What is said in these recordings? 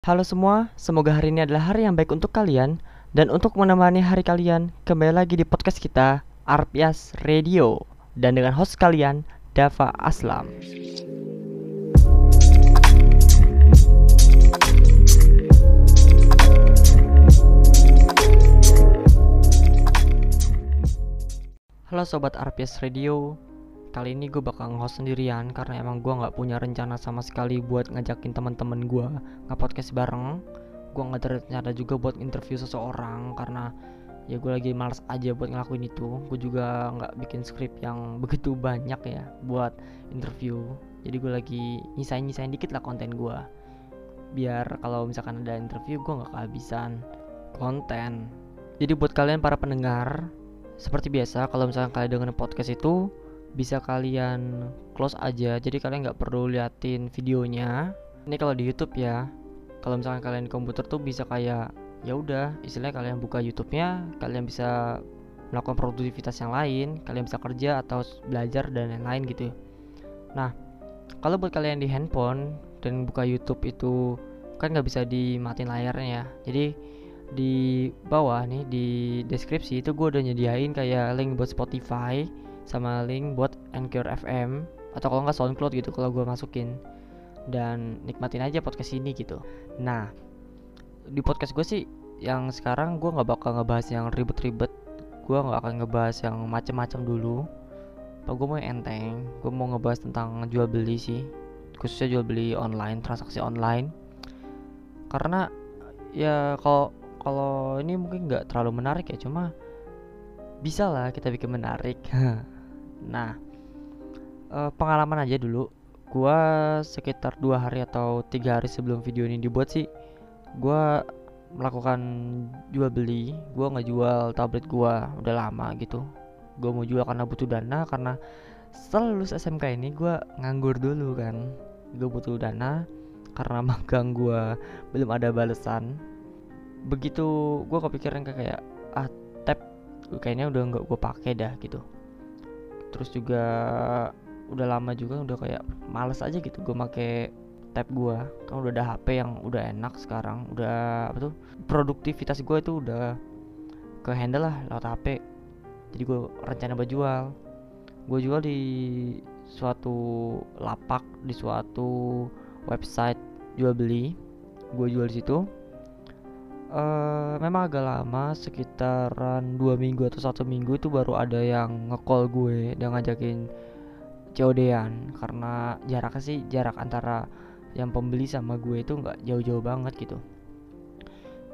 Halo semua, semoga hari ini adalah hari yang baik untuk kalian. Dan untuk menemani hari kalian, kembali lagi di podcast kita Arpias Radio. Dan dengan host kalian, Dava Aslam. Halo Sobat Arpias Radio Kali ini gue bakal nge-host sendirian karena emang gue nggak punya rencana sama sekali buat ngajakin teman-teman gue nge-podcast bareng. Gue nggak ada juga buat interview seseorang karena ya gue lagi males aja buat ngelakuin itu. Gue juga nggak bikin skrip yang begitu banyak ya buat interview. Jadi gue lagi nyisain-nyisain dikit lah konten gue. Biar kalau misalkan ada interview gue nggak kehabisan konten. Jadi buat kalian para pendengar, seperti biasa kalau misalkan kalian dengerin podcast itu bisa kalian close aja. Jadi kalian nggak perlu liatin videonya. Ini kalau di YouTube ya. Kalau misalkan kalian di komputer tuh bisa kayak ya udah istilahnya kalian buka YouTube-nya kalian bisa melakukan produktivitas yang lain kalian bisa kerja atau belajar dan lain-lain gitu. Nah kalau buat kalian di handphone dan buka YouTube itu kan nggak bisa dimatiin layarnya ya. Jadi di bawah nih di deskripsi itu gue udah nyediain kayak link buat Spotify sama link buat Anchor FM atau kalau nggak SoundCloud gitu kalau gue masukin dan nikmatin aja podcast ini gitu. Nah di podcast gue sih yang sekarang gue nggak bakal ngebahas yang ribet-ribet, gue nggak akan ngebahas yang macem-macem dulu. Pak gue mau enteng, gue mau ngebahas tentang jual beli sih, khususnya jual beli online, transaksi online. Karena ya kalau kalau ini mungkin nggak terlalu menarik ya cuma bisa lah kita bikin menarik nah uh, pengalaman aja dulu. Gua sekitar dua hari atau tiga hari sebelum video ini dibuat sih gua melakukan jual beli. Gua nggak jual tablet gua udah lama gitu. Gua mau jual karena butuh dana karena setelah lulus SMK ini gua nganggur dulu kan. Gue butuh dana karena magang gua belum ada balasan begitu gue kepikiran kayak ah tab kayaknya udah nggak gue pakai dah gitu terus juga udah lama juga udah kayak males aja gitu gue pakai tab gue kan udah ada HP yang udah enak sekarang udah apa tuh produktivitas gue itu udah ke handle lah lewat HP jadi gue rencana buat jual. Gue jual di suatu lapak di suatu website jual beli. Gue jual di situ uh, memang agak lama sekitaran dua minggu atau satu minggu itu baru ada yang ngecall gue dan ngajakin COD-an karena jaraknya sih jarak antara yang pembeli sama gue itu nggak jauh-jauh banget gitu.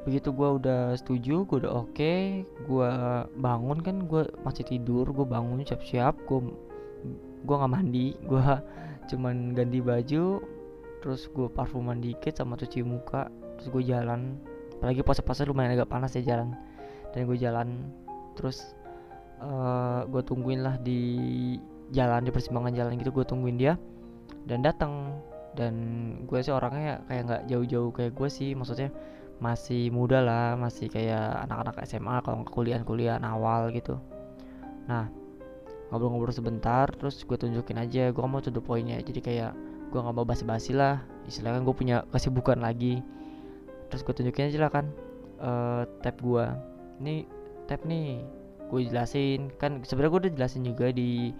Begitu gue udah setuju gue udah oke okay, gue bangun kan gue masih tidur gue bangun siap-siap gue gue nggak mandi gue cuman ganti baju terus gue parfuman dikit sama cuci muka terus gue jalan apalagi puasa-puasa lumayan agak panas ya jalan dan gue jalan terus uh, gue tungguin lah di jalan di persimpangan jalan gitu gue tungguin dia dan datang dan gue sih orangnya kayak nggak jauh-jauh kayak gue sih maksudnya masih muda lah masih kayak anak-anak SMA kalau kuliah-kuliah awal gitu. Nah ngobrol-ngobrol sebentar terus gue tunjukin aja gue mau to the pointnya. Jadi kayak gue nggak mau basi-basi lah istilahnya gue punya kesibukan lagi terus gue tunjukin aja lah kan uh, tab gue ini tab nih gue jelasin. Kan sebenarnya gue udah jelasin juga di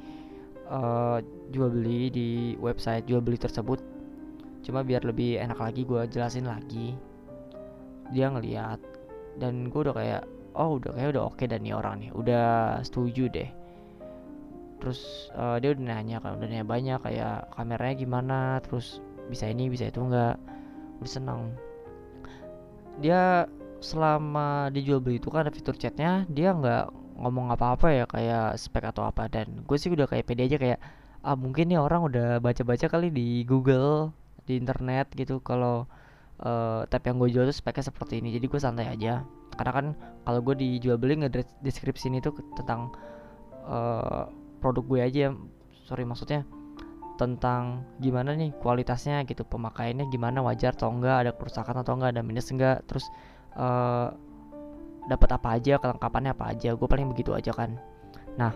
uh, jual beli di website jual beli tersebut. Cuma biar lebih enak lagi gue jelasin lagi. Dia ngeliat dan gue udah kayak oh udah kayak udah oke okay dan nih orang nih udah setuju deh. Terus uh, dia udah nanya kan udah nanya banyak kayak kameranya gimana terus bisa ini bisa itu enggak. Udah seneng dia selama dijual beli itu kan ada fitur chatnya dia nggak ngomong apa-apa ya kayak spek atau apa. Dan gue sih udah kayak pede aja kayak ah mungkin nih orang udah baca-baca kali di Google di internet gitu kalau uh, tab yang gue jual tuh speknya seperti ini. Jadi gue santai aja. Karena kan kalau gue dijual beli deskripsi ini tuh tentang uh, produk gue aja sorry maksudnya tentang gimana nih kualitasnya gitu pemakaiannya gimana wajar atau enggak ada kerusakan atau enggak ada minus enggak terus uh, dapat apa aja kelengkapannya apa aja gue paling begitu aja kan. Nah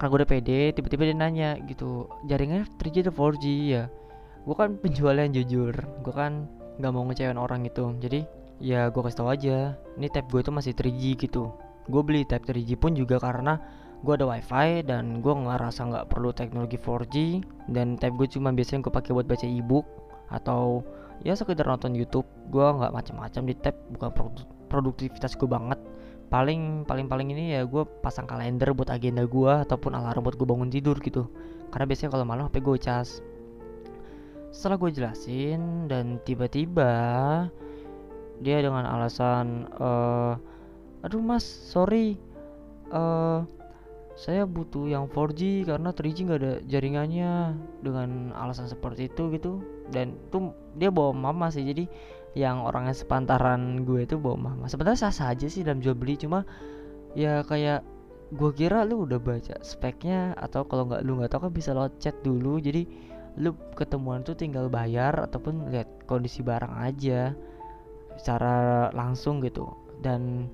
karena gue udah pede tiba-tiba dia nanya gitu jaringannya 3G atau 4G ya gue kan penjual yang jujur gue kan nggak mau ngecewain orang gitu. Jadi ya gue kasih tau aja ini tab gue itu masih 3G gitu. Gue beli tab 3G pun juga karena gue ada wifi dan gue ngerasa nggak perlu teknologi 4G dan tab gue cuma biasanya gue pakai buat baca ebook atau ya sekedar nonton YouTube. Gue nggak macam-macam di tab bukan produktivitas gue banget. Paling paling paling ini ya gue pasang kalender buat agenda gue ataupun alarm buat gue bangun tidur gitu. Karena biasanya kalau malam HP gue cas setelah gue jelasin dan tiba-tiba dia dengan alasan uh, aduh mas sorry uh, saya butuh yang 4G karena 3G nggak ada jaringannya dengan alasan seperti itu gitu. Dan tuh dia bawa mama sih jadi yang orangnya sepantaran gue itu bawa mama. Sebenarnya sah sah aja sih dalam jual beli cuma ya kayak gue kira lu udah baca speknya atau kalau nggak lu nggak tahu kan bisa lo chat dulu. Jadi lu ketemuan tuh tinggal bayar ataupun lihat kondisi barang aja secara langsung gitu. Dan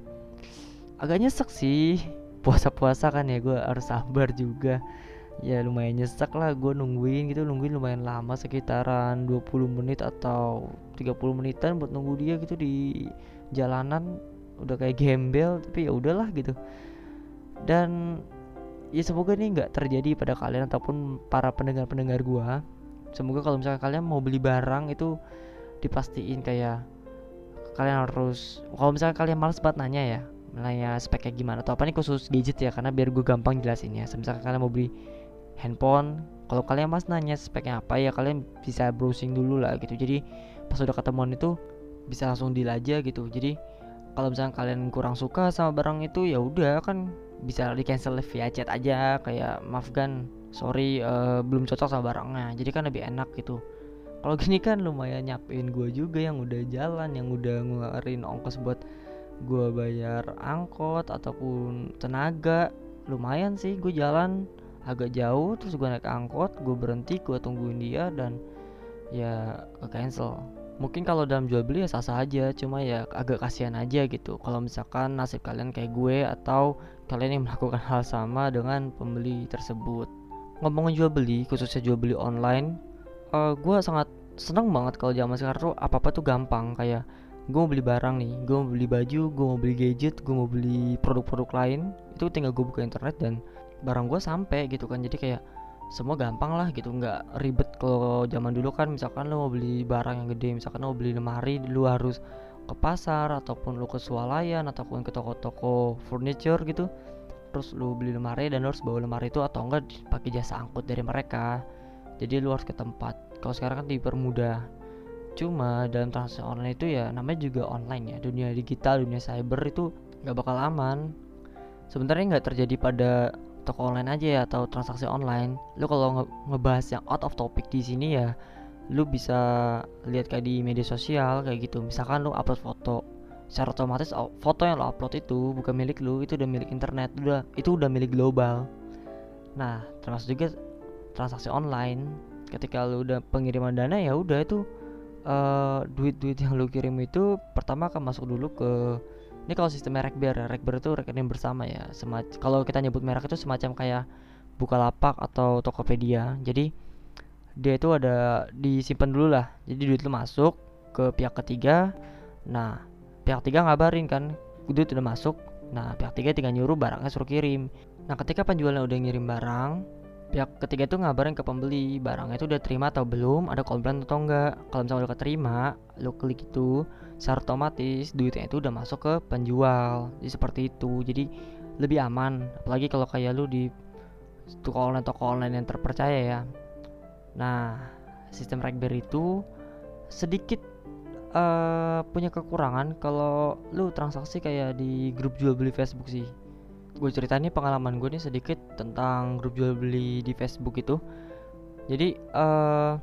agak nyesek sih puasa-puasa kan ya gue harus sabar juga. Ya lumayan nyesek lah gue nungguin gitu nungguin lumayan lama sekitaran 20 menit atau 30 menitan buat nunggu dia gitu di jalanan. Udah kayak gembel tapi ya udahlah gitu. Dan ya semoga ini nggak terjadi pada kalian ataupun para pendengar-pendengar gue semoga kalau misalnya kalian mau beli barang itu dipastiin kayak kalian harus kalau misalnya kalian males banget nanya ya nanya speknya gimana atau apa nih khusus gadget ya karena biar gue gampang jelasinnya misalnya kalian mau beli handphone kalau kalian mas nanya speknya apa ya kalian bisa browsing dulu lah gitu. Jadi pas udah ketemuan itu bisa langsung deal aja gitu. Jadi kalau misalnya kalian kurang suka sama barang itu ya udah kan bisa di cancel via chat aja. Kayak maaf kan sorry uh, belum cocok sama barangnya. Jadi kan lebih enak gitu. Kalau gini kan lumayan nyapain gue juga yang udah jalan yang udah ngeluarin ongkos buat gue bayar angkot ataupun tenaga lumayan sih gue jalan. Agak jauh terus gue naik angkot gue berhenti gue tungguin dia dan ya ke cancel. Mungkin kalau dalam jual beli ya sah sah aja cuma ya agak kasihan aja gitu. Kalau misalkan nasib kalian kayak gue atau kalian yang melakukan hal sama dengan pembeli tersebut. Ngomongin jual beli khususnya jual beli online uh, gue sangat seneng banget kalau zaman sekarang tuh apa apa tuh gampang. Kayak gue mau beli barang nih gue mau beli baju gue mau beli gadget gue mau beli produk-produk lain. Itu tinggal gue buka internet dan barang gue sampai gitu kan. Jadi kayak semua gampang lah gitu nggak ribet kalau zaman dulu kan. Misalkan lo mau beli barang yang gede misalkan lo mau beli lemari lo harus ke pasar ataupun lo ke swalayan ataupun ke toko-toko furniture gitu. Terus lo beli lemari dan lo harus bawa lemari itu atau enggak pakai jasa angkut dari mereka. Jadi lo harus ke tempat. Kalau sekarang kan dipermudah cuma dalam transaksi online itu ya namanya juga online ya. Dunia digital dunia cyber itu nggak bakal aman. Sebenarnya nggak terjadi pada toko online aja ya atau transaksi online. Lu kalau nge ngebahas yang out of topic di sini ya lu bisa lihat kayak di media sosial kayak gitu. Misalkan lu upload foto secara otomatis foto yang lo upload itu bukan milik lu itu udah milik internet udah itu udah milik global. Nah termasuk juga transaksi online. Ketika lu udah pengiriman dana ya udah itu uh, duit-duit yang lu kirim itu pertama akan masuk dulu ke ini kalau sistemnya Rekber ya Rekber itu rekening bersama ya semacam kalau kita nyebut merek itu semacam kayak Bukalapak atau Tokopedia. Jadi dia itu ada disimpan dulu lah. Jadi duit lu masuk ke pihak ketiga. Nah pihak ketiga ngabarin kan duit udah masuk. Nah pihak ketiga tinggal nyuruh barangnya suruh kirim. Nah ketika penjualnya udah ngirim barang pihak ketiga itu ngabarin ke pembeli barangnya itu udah terima atau belum ada komplain atau enggak. Kalau misalnya udah keterima lo klik itu secara otomatis duitnya itu udah masuk ke penjual. Jadi seperti itu jadi lebih aman. Apalagi kalau kayak lu di toko online toko online yang terpercaya ya. Nah sistem Ragbir itu sedikit uh, punya kekurangan kalau lu transaksi kayak di grup jual beli Facebook sih gue ceritain pengalaman gue nih sedikit tentang grup jual beli di Facebook itu. Jadi uh,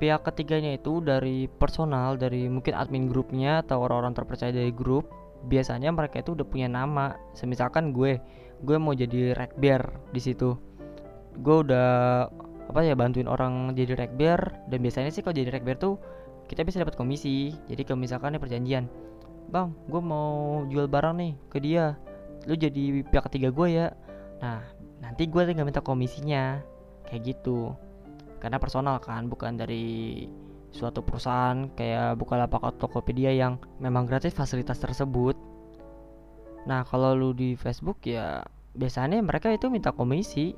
pihak ketiganya itu dari personal dari mungkin admin grupnya atau orang-orang terpercaya dari grup biasanya mereka itu udah punya nama. Semisalkan gue gue mau jadi rekber di situ. Gue udah apa ya bantuin orang jadi rekber dan biasanya sih kalau jadi rekber tuh kita bisa dapat komisi. Jadi kalau misalkan nih perjanjian bang gue mau jual barang nih ke dia lu jadi pihak ketiga gue ya. Nah nanti gue tinggal minta komisinya. Kayak gitu. Karena personal kan bukan dari suatu perusahaan kayak Bukalapak atau Tokopedia yang memang gratis fasilitas tersebut. Nah kalau lu di Facebook ya biasanya mereka itu minta komisi.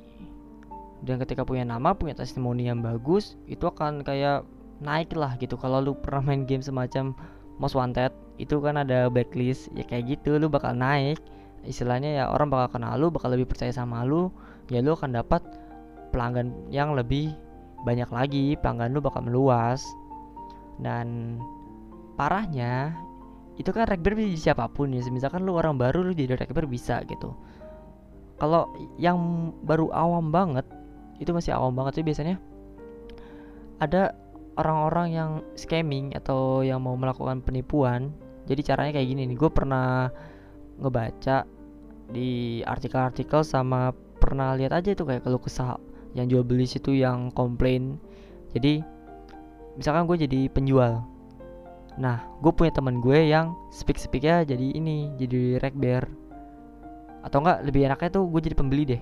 Dan ketika punya nama punya testimoni yang bagus itu akan kayak naik lah gitu. Kalau lu pernah main game semacam Most Wanted itu kan ada backlist. Ya kayak gitu lu bakal naik istilahnya ya orang bakal kenal lu bakal lebih percaya sama lu ya lu akan dapat pelanggan yang lebih banyak lagi pelanggan lu bakal meluas. Dan parahnya itu kan rekber bisa siapa pun ya misalkan lu orang baru lu jadi rekber bisa gitu. Kalau yang baru awam banget itu masih awam banget sih biasanya. Ada orang-orang yang scamming atau yang mau melakukan penipuan. Jadi caranya kayak gini nih gue pernah ngebaca di artikel-artikel sama pernah lihat aja itu kayak kalau kesah yang jual beli situ yang komplain. Jadi misalkan gue jadi penjual. Nah gue punya teman gue yang speak speak ya jadi ini jadi rek bear atau enggak lebih enaknya tuh gue jadi pembeli deh.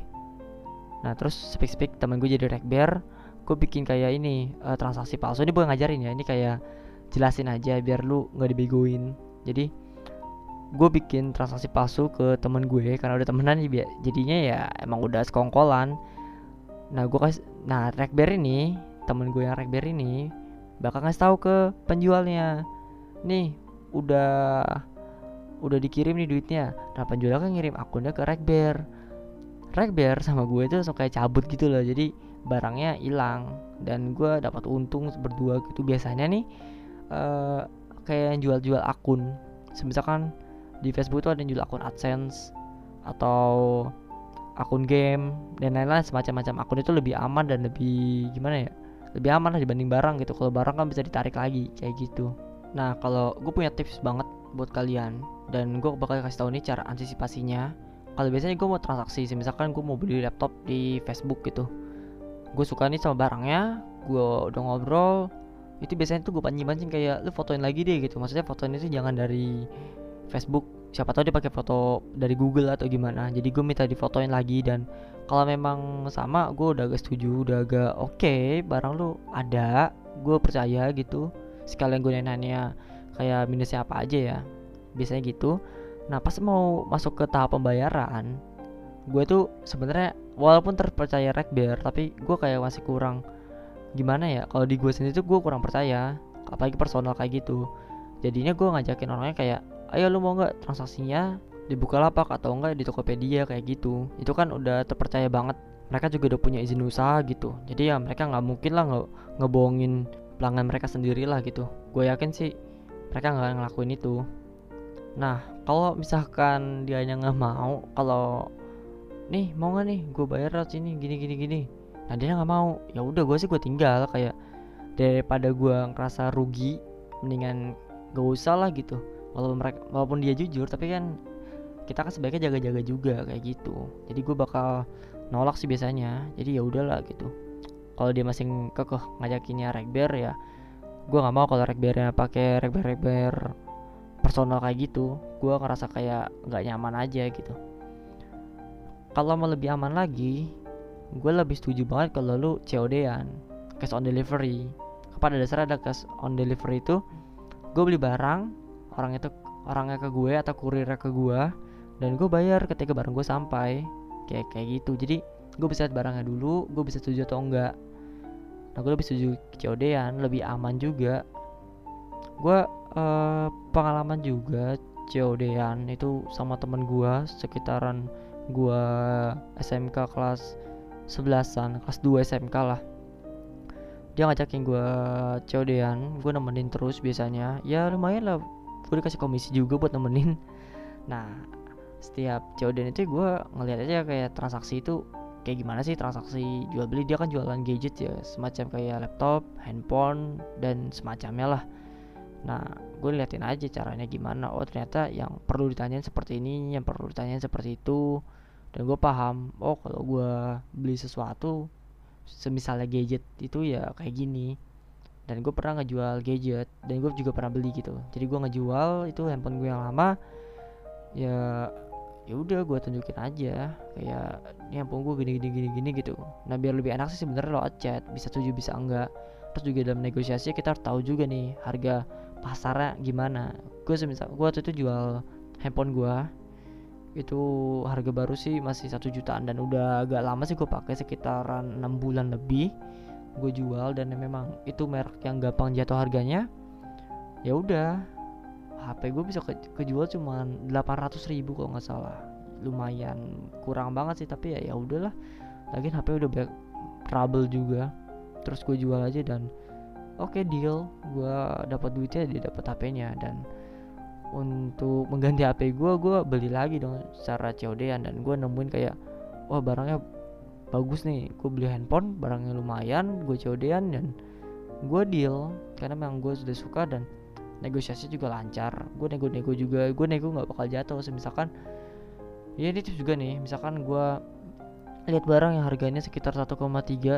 Nah terus speak speak teman gue jadi rek bear gue bikin kayak ini uh, transaksi palsu. Ini bukan ngajarin ya ini kayak jelasin aja biar lu nggak dibegoin. Jadi gue bikin transaksi palsu ke temen gue karena udah temenan jadinya ya emang udah sekongkolan. Nah gue kasih nah rekber ini temen gue yang rekber ini bakal ngasih tahu ke penjualnya. Nih udah udah dikirim nih duitnya. Nah penjualnya kan ngirim akunnya ke rekber rekber sama gue itu langsung kayak cabut gitu loh jadi barangnya hilang. Dan gue dapat untung berdua gitu. Biasanya nih uh, kayak jual-jual akun. Misalkan di Facebook itu ada yang jual akun AdSense atau akun game dan lain-lain semacam-macam. Akun itu lebih aman dan lebih gimana ya lebih aman lah dibanding barang gitu. Kalau barang kan bisa ditarik lagi kayak gitu. Nah kalau gue punya tips banget buat kalian dan gue bakal kasih tahu nih cara antisipasinya. Kalau biasanya gue mau transaksi misalkan gue mau beli laptop di Facebook gitu gue suka nih sama barangnya gue udah ngobrol itu biasanya tuh gue pancing-pancing kayak lu fotoin lagi deh gitu. Maksudnya fotoin itu jangan dari Facebook siapa tahu dia pakai foto dari Google atau gimana. Jadi gue minta difotoin lagi dan kalau memang sama gue udah agak setuju udah agak oke okay, barang lu ada gue percaya gitu. Sekalian gue nanya kayak minusnya apa aja ya biasanya gitu. Nah pas mau masuk ke tahap pembayaran gue tuh sebenarnya walaupun terpercaya Rekber tapi gue kayak masih kurang gimana ya kalau di gue sendiri tuh gue kurang percaya apalagi personal kayak gitu. Jadinya gue ngajakin orangnya kayak ayo lu mau nggak transaksinya dibuka lapak atau enggak di Tokopedia? Kayak gitu. Itu kan udah terpercaya banget. Mereka juga udah punya izin usaha gitu. Jadi ya mereka nggak mungkin lah nge ngebohongin pelanggan mereka sendiri lah gitu. Gue yakin sih mereka nggak ngelakuin itu. Nah kalau misalkan dia hanya nggak mau kalau nih mau nggak nih? Gue bayar sini gini gini gini. Nah dia nggak mau. Ya udah gue sih gue tinggal. Kayak daripada gue ngerasa rugi mendingan gak usah lah gitu walaupun mereka walaupun dia jujur tapi kan kita kan sebaiknya jaga-jaga juga kayak gitu. Jadi gue bakal nolak sih biasanya. Jadi ya udahlah gitu. Kalau dia masih kekeh ngajakinnya rekber ya gue nggak mau kalau rekbernya pakai rekber rekber personal kayak gitu. Gue ngerasa kayak nggak nyaman aja gitu. Kalau mau lebih aman lagi gue lebih setuju banget kalau lu COD-an cash on delivery. Pada dasarnya ada cash on delivery itu gue beli barang orang itu orangnya ke gue atau kurirnya ke gue dan gue bayar ketika barang gue sampai. Kayak kayak gitu. Jadi gue bisa lihat barangnya dulu gue bisa setuju atau enggak. Nah gue lebih setuju cod lebih aman juga. Gue uh, pengalaman juga cod itu sama temen gue sekitaran gue SMK kelas 11an kelas 2 SMK lah. Dia ngajakin gue cod gue nemenin terus biasanya. Ya lumayan lah gue dikasih komisi juga buat nemenin. Nah setiap COD itu gue ngeliat aja kayak transaksi itu kayak gimana sih transaksi jual beli. Dia kan jualan gadget ya semacam kayak laptop handphone dan semacamnya lah. Nah gue liatin aja caranya gimana. Oh ternyata yang perlu ditanyain seperti ini yang perlu ditanyain seperti itu. Dan gue paham oh kalau gue beli sesuatu semisalnya gadget itu ya kayak gini dan gue pernah ngejual gadget dan gue juga pernah beli gitu. Jadi gue ngejual itu handphone gue yang lama ya ya udah gue tunjukin aja. Kayak ini handphone gue gini gini gini gini gitu. Nah biar lebih enak sih sebenarnya lo chat bisa tujuh bisa enggak. Terus juga dalam negosiasi kita harus tahu juga nih harga pasarnya gimana. Gue semisal gue waktu itu jual handphone gue itu harga baru sih masih satu jutaan. Dan udah agak lama sih gue pakai sekitaran enam bulan lebih gue jual dan memang itu merek yang gampang jatuh harganya ya udah. HP gue bisa ke kejual cuma 800 ribu kalau nggak salah. Lumayan kurang banget sih tapi ya ya udahlah. Lagi HP udah banyak trouble juga. Terus gue jual aja dan oke okay, deal. Gue dapat duitnya dia dapat HP-nya dan untuk mengganti HP gue gue beli lagi dong secara COD-an dan gue nemuin kayak wah barangnya bagus nih gue beli handphone barangnya lumayan gue COD-an dan gue deal karena memang gue sudah suka dan negosiasi juga lancar. Gue nego-nego juga gue nego nggak bakal jatuh. Misalkan ya ini tips juga nih misalkan gue lihat barang yang harganya sekitar 1,3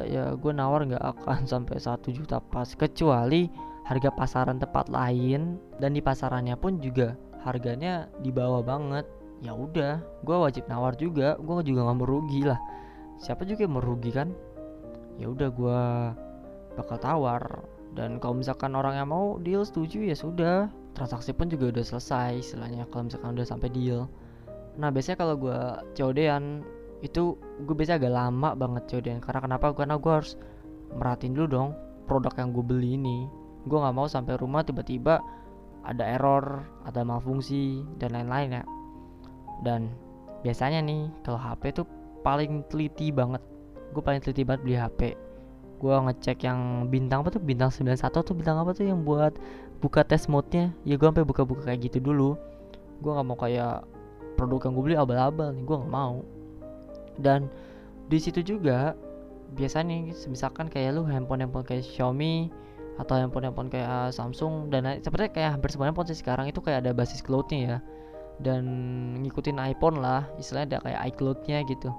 ya gue nawar nggak akan sampai satu juta pas. Kecuali harga pasaran tempat lain dan di pasarannya pun juga harganya di bawah banget. Ya udah gue wajib nawar juga gue juga nggak merugi lah siapa juga yang merugi kan? Ya udah gue bakal tawar. Dan kalau misalkan orang yang mau deal setuju ya sudah. Transaksi pun juga udah selesai istilahnya kalau misalkan udah sampai deal. Nah biasanya kalau gue COD-an itu gue biasa agak lama banget COD-an karena kenapa? Karena gue harus merhatiin dulu dong produk yang gue beli ini. Gue nggak mau sampai rumah tiba-tiba ada error ada malfungsi dan lain-lain ya. Dan biasanya nih kalau HP tuh paling teliti banget. Gue paling teliti banget beli HP gue ngecek yang bintang apa tuh? Bintang 91 tuh bintang apa tuh yang buat buka tes mode-nya? Ya gue sampai buka-buka kayak gitu dulu. Gue nggak mau kayak produk yang gue beli abal-abal nih. Gue nggak mau. Dan di situ juga biasanya misalkan kayak lu handphone handphone kayak Xiaomi atau handphone handphone kayak Samsung dan seperti kayak hampir semua handphone sekarang itu kayak ada basis cloudnya ya. Dan ngikutin iPhone lah istilahnya ada kayak iCloudnya gitu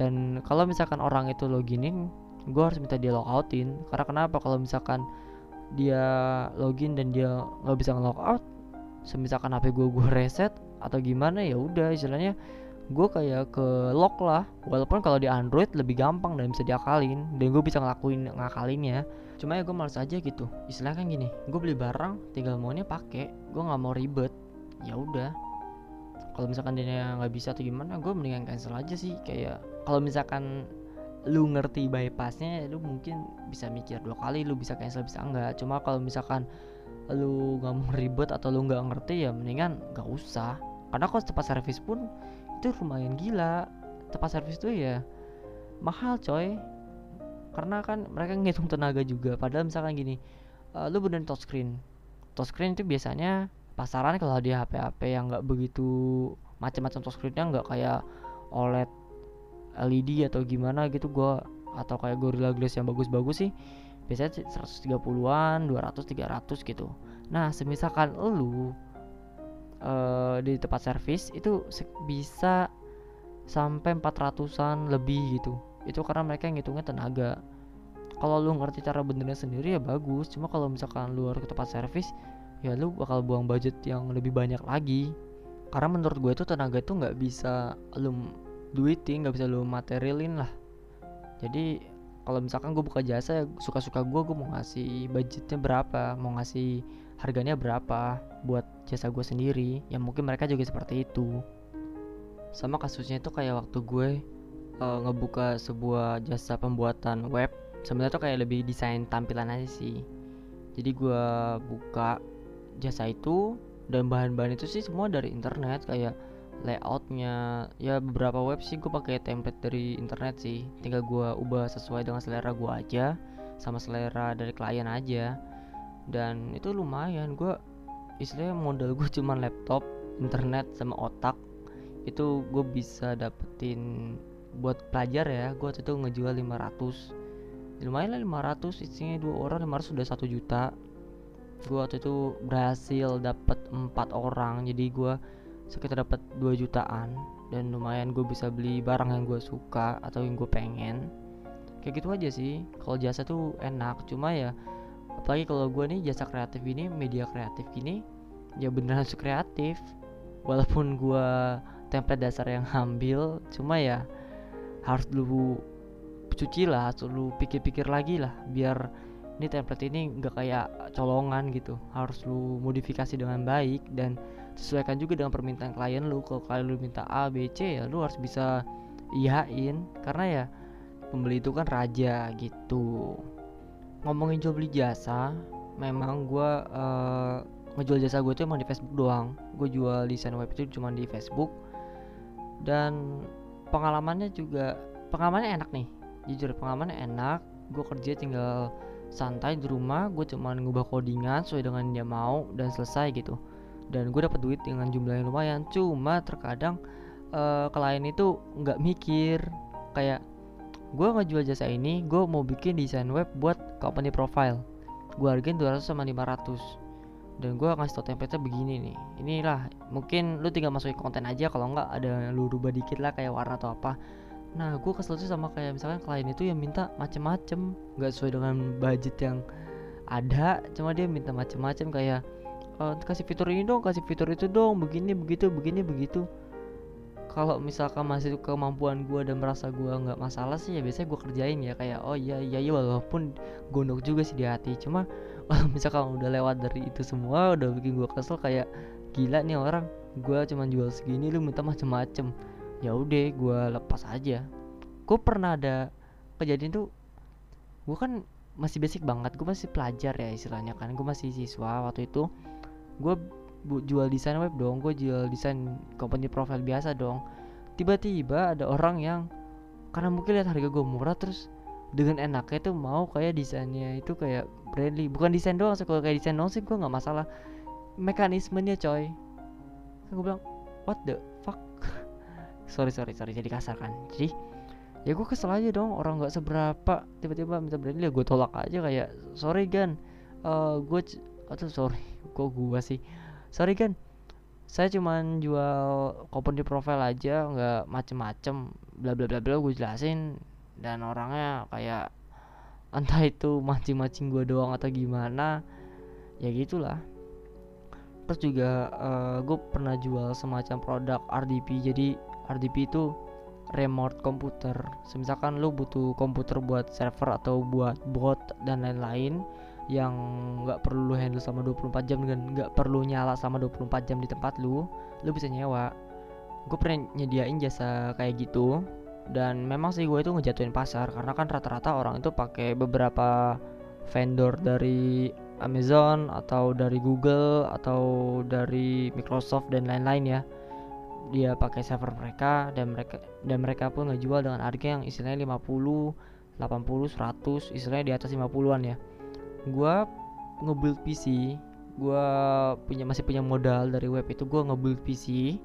dan kalau misalkan orang itu loginin gue harus minta dia logoutin. Karena kenapa? Kalau misalkan dia login dan dia nggak bisa ngelogout semisalkan HP gue gue reset atau gimana ya udah. Istilahnya gue kayak ke lock lah. Walaupun kalau di Android lebih gampang dan bisa diakalin. Dan gue bisa ngelakuin ngakalinnya. Cuma ya gue males aja gitu. Istilahnya kan gini gue beli barang tinggal maunya pakai gue nggak mau ribet. Ya udah. Kalau misalkan dia nggak bisa atau gimana gue mendingan cancel aja sih. Kayak kalau misalkan lu ngerti bypassnya lu mungkin bisa mikir dua kali lu bisa cancel bisa enggak. Cuma kalau misalkan lu nggak mau ribet atau lu nggak ngerti ya mendingan nggak usah. Karena kalau tempat servis pun itu lumayan gila. Tempat servis tuh ya mahal coy. Karena kan mereka ngitung tenaga juga. Padahal misalkan gini uh, lu benerin touchscreen touchscreen itu biasanya pasaran kalau di HP-HP yang nggak begitu macam-macam touchscreennya nggak kayak OLED LED atau gimana gitu gua atau kayak Gorilla Glass yang bagus-bagus sih biasanya 130-an, 200, 300 gitu. Nah, semisalkan lu uh, di tempat servis itu bisa sampai 400-an lebih gitu. Itu karena mereka ngitungnya tenaga. Kalau lu ngerti cara benernya sendiri ya bagus, cuma kalau misalkan lu harus ke tempat servis ya lu bakal buang budget yang lebih banyak lagi. Karena menurut gue itu tenaga itu nggak bisa lu duitin nggak bisa lu materialin lah. Jadi kalau misalkan gue buka jasa suka-suka gue gue mau ngasih budgetnya berapa mau ngasih harganya berapa buat jasa gue sendiri ya mungkin mereka juga seperti itu. Sama kasusnya itu kayak waktu gue uh, ngebuka sebuah jasa pembuatan web sebenarnya tuh kayak lebih desain tampilan aja sih. Jadi gue buka jasa itu dan bahan-bahan itu sih semua dari internet kayak layoutnya. Ya beberapa web sih gue pakai template dari internet sih. Tinggal gue ubah sesuai dengan selera gue aja sama selera dari klien aja. Dan itu lumayan gue istilahnya modal gue cuma laptop internet sama otak. Itu gue bisa dapetin buat pelajar ya gue waktu itu ngejual 500 lumayan lah 500 isinya dua orang 500 sudah satu juta. Gue waktu itu berhasil dapet empat orang jadi gue sekitar dapat 2 jutaan. Dan lumayan gue bisa beli barang yang gue suka atau yang gue pengen. Kayak gitu aja sih. Kalau jasa tuh enak. Cuma ya apalagi kalau gue nih jasa kreatif ini media kreatif gini ya beneran harus kreatif. Walaupun gue template dasar yang ambil cuma ya harus dulu cuci lah harus dulu pikir-pikir lagi lah biar ini template ini nggak kayak colongan gitu. Harus lu modifikasi dengan baik dan sesuaikan juga dengan permintaan klien lu. Kalau klien lu minta A B C ya lu harus bisa iyain karena ya pembeli itu kan raja gitu. Ngomongin jual beli jasa memang gue uh, ngejual jasa gue tuh emang di Facebook doang. Gue jual desain web itu cuma di Facebook. Dan pengalamannya juga pengalamannya enak nih. Jujur pengalamannya enak. Gue kerja tinggal santai di rumah. Gue cuman ngubah codingan sesuai dengan dia mau dan selesai gitu dan gue dapat duit dengan jumlah yang lumayan. Cuma terkadang uh, klien itu nggak mikir. Kayak gue ngejual jasa ini gue mau bikin desain web buat company profile. Gue hargain 200 sama 500 dan gue ngasih tau template begini nih. Inilah mungkin lu tinggal masukin konten aja. Kalau nggak ada lu rubah dikit lah kayak warna atau apa. Nah gue kesel tuh sama kayak misalkan klien itu yang minta macem-macem. Nggak sesuai dengan budget yang ada cuma dia minta macem-macem. Kayak e, kasih fitur ini dong kasih fitur itu dong begini begitu begini begitu. Kalau misalkan masih kemampuan gue dan merasa gue nggak masalah sih ya biasanya gue kerjain ya kayak oh iya iya iya walaupun gondok juga sih di hati. Cuma kalau misalkan udah lewat dari itu semua udah bikin gue kesel kayak gila nih orang gue cuma jual segini lu minta macem-macem. Ya udah gue lepas aja. Gue pernah ada kejadian tuh gue kan masih basic banget gue masih pelajar ya istilahnya kan gue masih siswa waktu itu gue jual desain web dong gue jual desain company profile biasa dong. Tiba-tiba ada orang yang karena mungkin lihat harga gue murah terus dengan enaknya tuh mau kayak desainnya itu kayak friendly. Bukan desain doang sih kalau kayak desain doang sih gue nggak masalah. Mekanismenya coy. Gue bilang what the fuck? Sorry sorry sorry jadi kasar kan. Jadi ya gue kesel aja dong orang nggak seberapa tiba-tiba minta branding ya gue tolak aja kayak sorry gan. Uh, gue atau sorry kok gue sih? Sorry kan saya cuman jual di profile aja nggak macem-macem. Bla bla bla bla gue jelasin. Dan orangnya kayak entah itu mancing-mancing gue doang atau gimana ya gitulah. Terus juga uh, eh, gue pernah jual semacam produk RDP jadi RDP itu remote komputer. Misalkan lu butuh komputer buat server atau buat bot dan lain-lain yang nggak perlu lu handle sama 24 jam dan nggak perlu nyala sama 24 jam di tempat lu lu bisa nyewa. Gue pernah nyediain jasa kayak gitu dan memang sih gue itu ngejatuhin pasar karena kan rata-rata orang itu pakai beberapa vendor dari Amazon atau dari Google atau dari Microsoft dan lain-lain ya. Dia pakai server mereka dan mereka dan mereka pun ngejual dengan harga yang istilahnya 50 80 100 istilahnya di atas 50-an ya gua ngebuild PC gua punya masih punya modal dari web itu gua ngebuild PC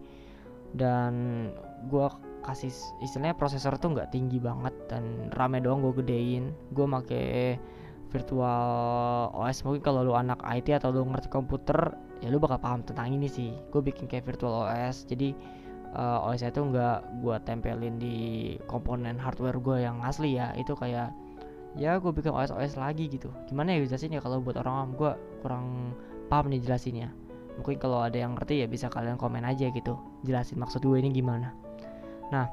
dan gua kasih istilahnya prosesor tuh nggak tinggi banget dan rame doang gue gedein. Gue make virtual OS mungkin kalau lu anak IT atau lu ngerti komputer ya lu bakal paham tentang ini sih. Gue bikin kayak virtual OS jadi uh, eh, OS itu nggak gue tempelin di komponen hardware gue yang asli ya. Itu kayak ya gue bikin OS OS lagi gitu. Gimana ya jelasin ya kalau buat orang gue kurang paham nih jelasinnya. Mungkin kalau ada yang ngerti ya bisa kalian komen aja gitu. Jelasin maksud gue ini gimana. Nah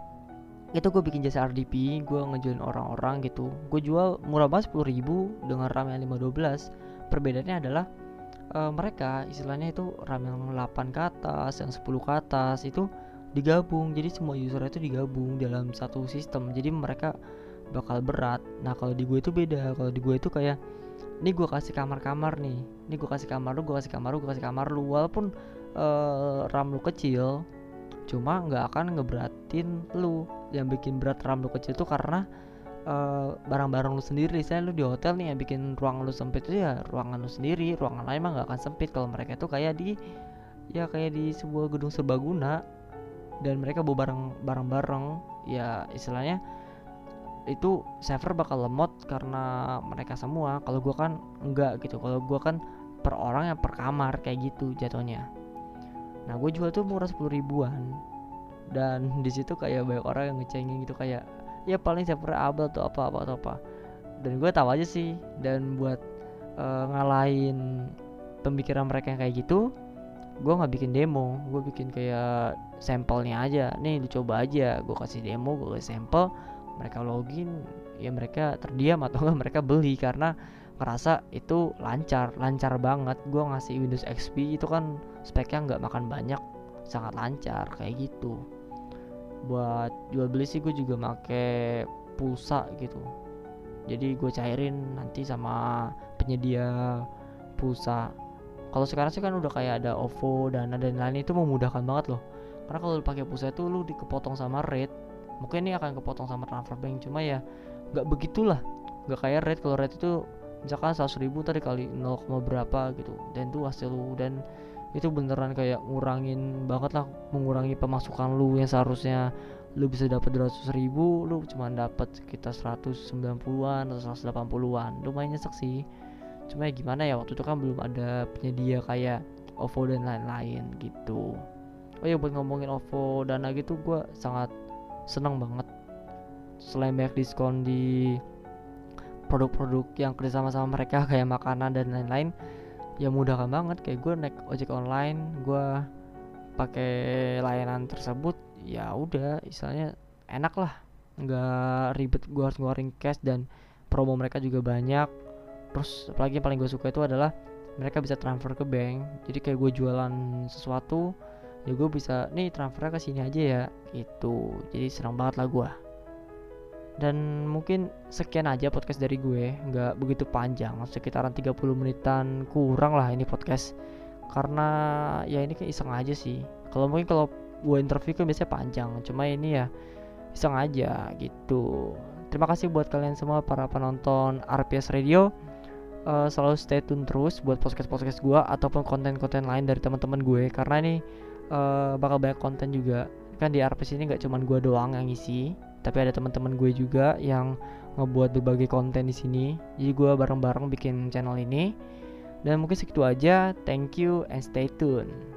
itu gue bikin jasa RDP gue ngejualin orang-orang gitu. Gue jual murah banget 10 ribu dengan RAM yang 512 perbedaannya adalah uh, mereka istilahnya itu RAM yang 8 ke atas, yang 10 ke atas itu digabung. Jadi semua user itu digabung dalam satu sistem. Jadi mereka bakal berat. Nah, kalau di gue itu beda. Kalau di gue itu kayak ini gue kasih kamar-kamar nih. Ini gue kasih kamar lu, gue kasih kamar lu, gue kasih kamar lu. Walaupun uh, RAM lu kecil, cuma nggak akan ngeberatin lu. Yang bikin berat RAM lu kecil itu karena eh, barang-barang lu sendiri misalnya lu di hotel nih yang bikin ruang lu sempit itu ya ruangan lu sendiri ruangan lain mah gak akan sempit kalau mereka itu kayak di ya kayak di sebuah gedung serbaguna dan mereka bawa barang barang-barang ya istilahnya itu server bakal lemot karena mereka semua. Kalau gua kan enggak gitu. Kalau gua kan per orang yang per kamar kayak gitu jatuhnya. Nah gue jual tuh murah sepuluh ribuan. Dan di situ kayak banyak orang yang ngecengin gitu kayak ya paling server abal atau apa apa atau apa. Dan gue tahu aja sih. Dan buat uh, ngalahin pemikiran mereka yang kayak gitu gue nggak bikin demo. Gue bikin kayak sampelnya aja. Nih dicoba aja. Gue kasih demo gue kasih sampel mereka login ya mereka terdiam atau enggak mereka beli karena ngerasa itu lancar lancar banget. Gue ngasih Windows XP itu kan speknya nggak makan banyak sangat lancar kayak gitu. Buat jual beli sih gue juga make pulsa gitu. Jadi gue cairin nanti sama penyedia pulsa. Kalau sekarang sih kan udah kayak ada OVO dan dan lain itu memudahkan banget loh. Karena kalau pakai pulsa itu lu dikepotong sama rate mungkin ini akan kepotong sama transfer bank cuma ya nggak begitulah. Nggak kayak rate kalau rate itu misalkan 100 ribu tadi kali 0, berapa gitu dan itu hasil lu dan itu beneran kayak ngurangin banget lah mengurangi pemasukan lu yang seharusnya lu bisa dapat 200 ribu lu cuma dapat sekitar 190-an atau 180-an lumayan nyesek sih. Cuma ya gimana ya waktu itu kan belum ada penyedia kayak OVO dan lain-lain gitu. Oh ya buat ngomongin OVO dana gitu gue sangat seneng banget. Selain banyak diskon di produk-produk yang kerjasama sama mereka kayak makanan dan lain-lain ya mudahkan banget. Kayak gue naik ojek online gue pakai layanan tersebut ya udah istilahnya enak lah. Nggak ribet gue harus ngeluarin cash dan promo mereka juga banyak. Terus apalagi yang paling gue suka itu adalah mereka bisa transfer ke bank. Jadi kayak gue jualan sesuatu ya gue bisa nih transfernya ke sini aja ya gitu. Jadi senang banget lah gue dan mungkin sekian aja podcast dari gue. Nggak begitu panjang sekitaran 30 menitan kurang lah ini podcast. Karena ya ini kayak iseng aja sih. Kalau mungkin kalau gue interview kan biasanya panjang cuma ini ya iseng aja gitu. Terima kasih buat kalian semua para penonton RPS Radio. Uh, selalu stay tune terus buat podcast-podcast gue ataupun konten-konten lain dari teman-teman gue. Karena ini uh, bakal banyak konten juga. Kan di RPS ini nggak cuma gue doang yang ngisi tapi ada teman-teman gue juga yang ngebuat berbagai konten di sini. Jadi gue bareng-bareng bikin channel ini. Dan mungkin segitu aja. Thank you and stay tune